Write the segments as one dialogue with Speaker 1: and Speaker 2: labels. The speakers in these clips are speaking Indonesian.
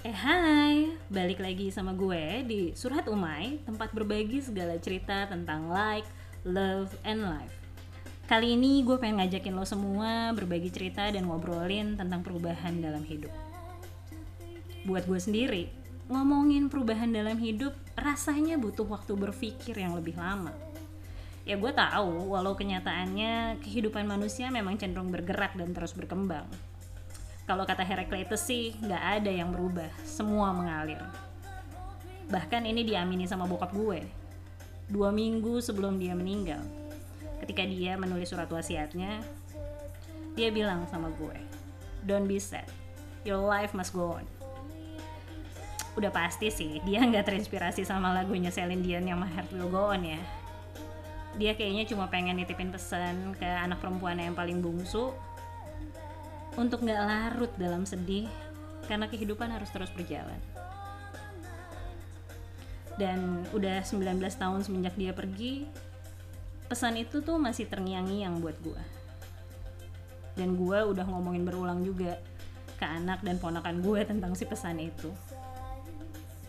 Speaker 1: Eh hai, balik lagi sama gue di Surhat Umay, tempat berbagi segala cerita tentang like, love, and life. Kali ini gue pengen ngajakin lo semua berbagi cerita dan ngobrolin tentang perubahan dalam hidup. Buat gue sendiri, ngomongin perubahan dalam hidup rasanya butuh waktu berpikir yang lebih lama. Ya gue tahu, walau kenyataannya kehidupan manusia memang cenderung bergerak dan terus berkembang kalau kata Heraclitus sih nggak ada yang berubah, semua mengalir. Bahkan ini diamini sama bokap gue. Dua minggu sebelum dia meninggal, ketika dia menulis surat wasiatnya, dia bilang sama gue, Don't be sad, your life must go on. Udah pasti sih, dia nggak terinspirasi sama lagunya Celine Dion yang My Heart Will Go On ya. Dia kayaknya cuma pengen nitipin pesan ke anak perempuan yang paling bungsu untuk nggak larut dalam sedih karena kehidupan harus terus berjalan. Dan udah 19 tahun semenjak dia pergi, pesan itu tuh masih terngiang-ngiang buat gue. Dan gue udah ngomongin berulang juga ke anak dan ponakan gue tentang si pesan itu.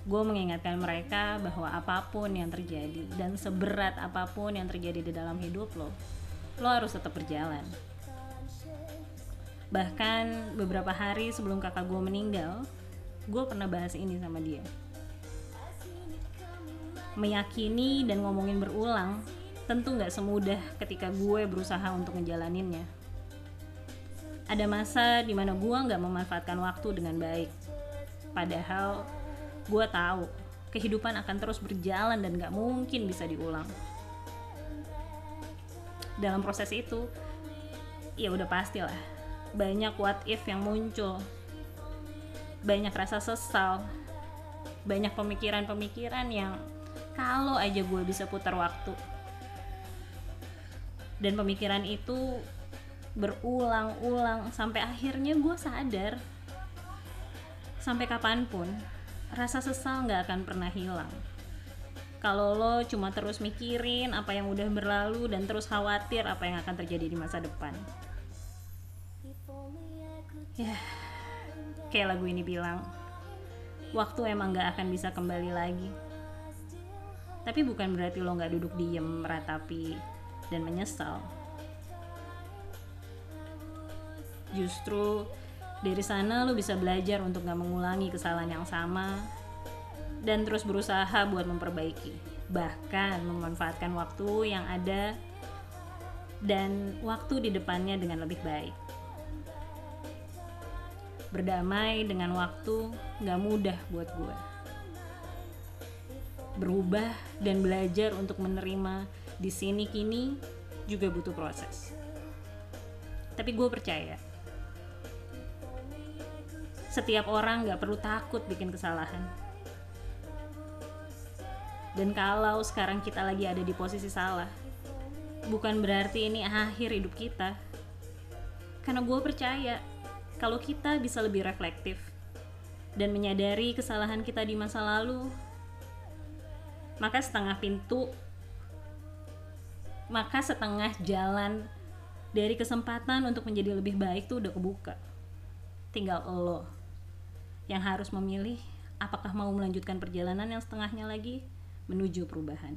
Speaker 1: Gue mengingatkan mereka bahwa apa pun yang terjadi dan seberat apa pun yang terjadi di dalam hidup lo, lo harus tetap berjalan bahkan beberapa hari sebelum kakak gue meninggal gue pernah bahas ini sama dia. Meyakini dan ngomongin berulang tentu nggak semudah ketika gue berusaha untuk ngejalaninnya. Ada masa di mana gue nggak memanfaatkan waktu dengan baik. Padahal gue tahu kehidupan akan terus berjalan dan gak mungkin bisa diulang. Dalam proses itu ya udah pastilah banyak what if yang muncul. Banyak rasa sesal. Banyak pemikiran-pemikiran yang kalau aja gue bisa putar waktu. Dan pemikiran itu berulang-ulang sampai akhirnya gue sadar sampai kapan pun rasa sesal nggak akan pernah hilang. Kalau lo cuma terus mikirin apa yang udah berlalu dan terus khawatir apa yang akan terjadi di masa depan ya kayak lagu ini bilang waktu emang gak akan bisa kembali lagi. Tapi bukan berarti lo gak duduk diem meratapi dan menyesal. Justru dari sana lo bisa belajar untuk gak mengulangi kesalahan yang sama dan terus berusaha buat memperbaiki bahkan memanfaatkan waktu yang ada dan waktu di depannya dengan lebih baik berdamai dengan waktu gak mudah buat gue berubah dan belajar untuk menerima di sini kini juga butuh proses. Tapi gue percaya setiap orang gak perlu takut bikin kesalahan. Dan kalau sekarang kita lagi ada di posisi salah bukan berarti ini akhir hidup kita. Karena gue percaya kalau kita bisa lebih reflektif dan menyadari kesalahan kita di masa lalu, maka setengah pintu, maka setengah jalan dari kesempatan untuk menjadi lebih baik tuh udah kebuka. Tinggal lo yang harus memilih apakah mau melanjutkan perjalanan yang setengahnya lagi menuju perubahan.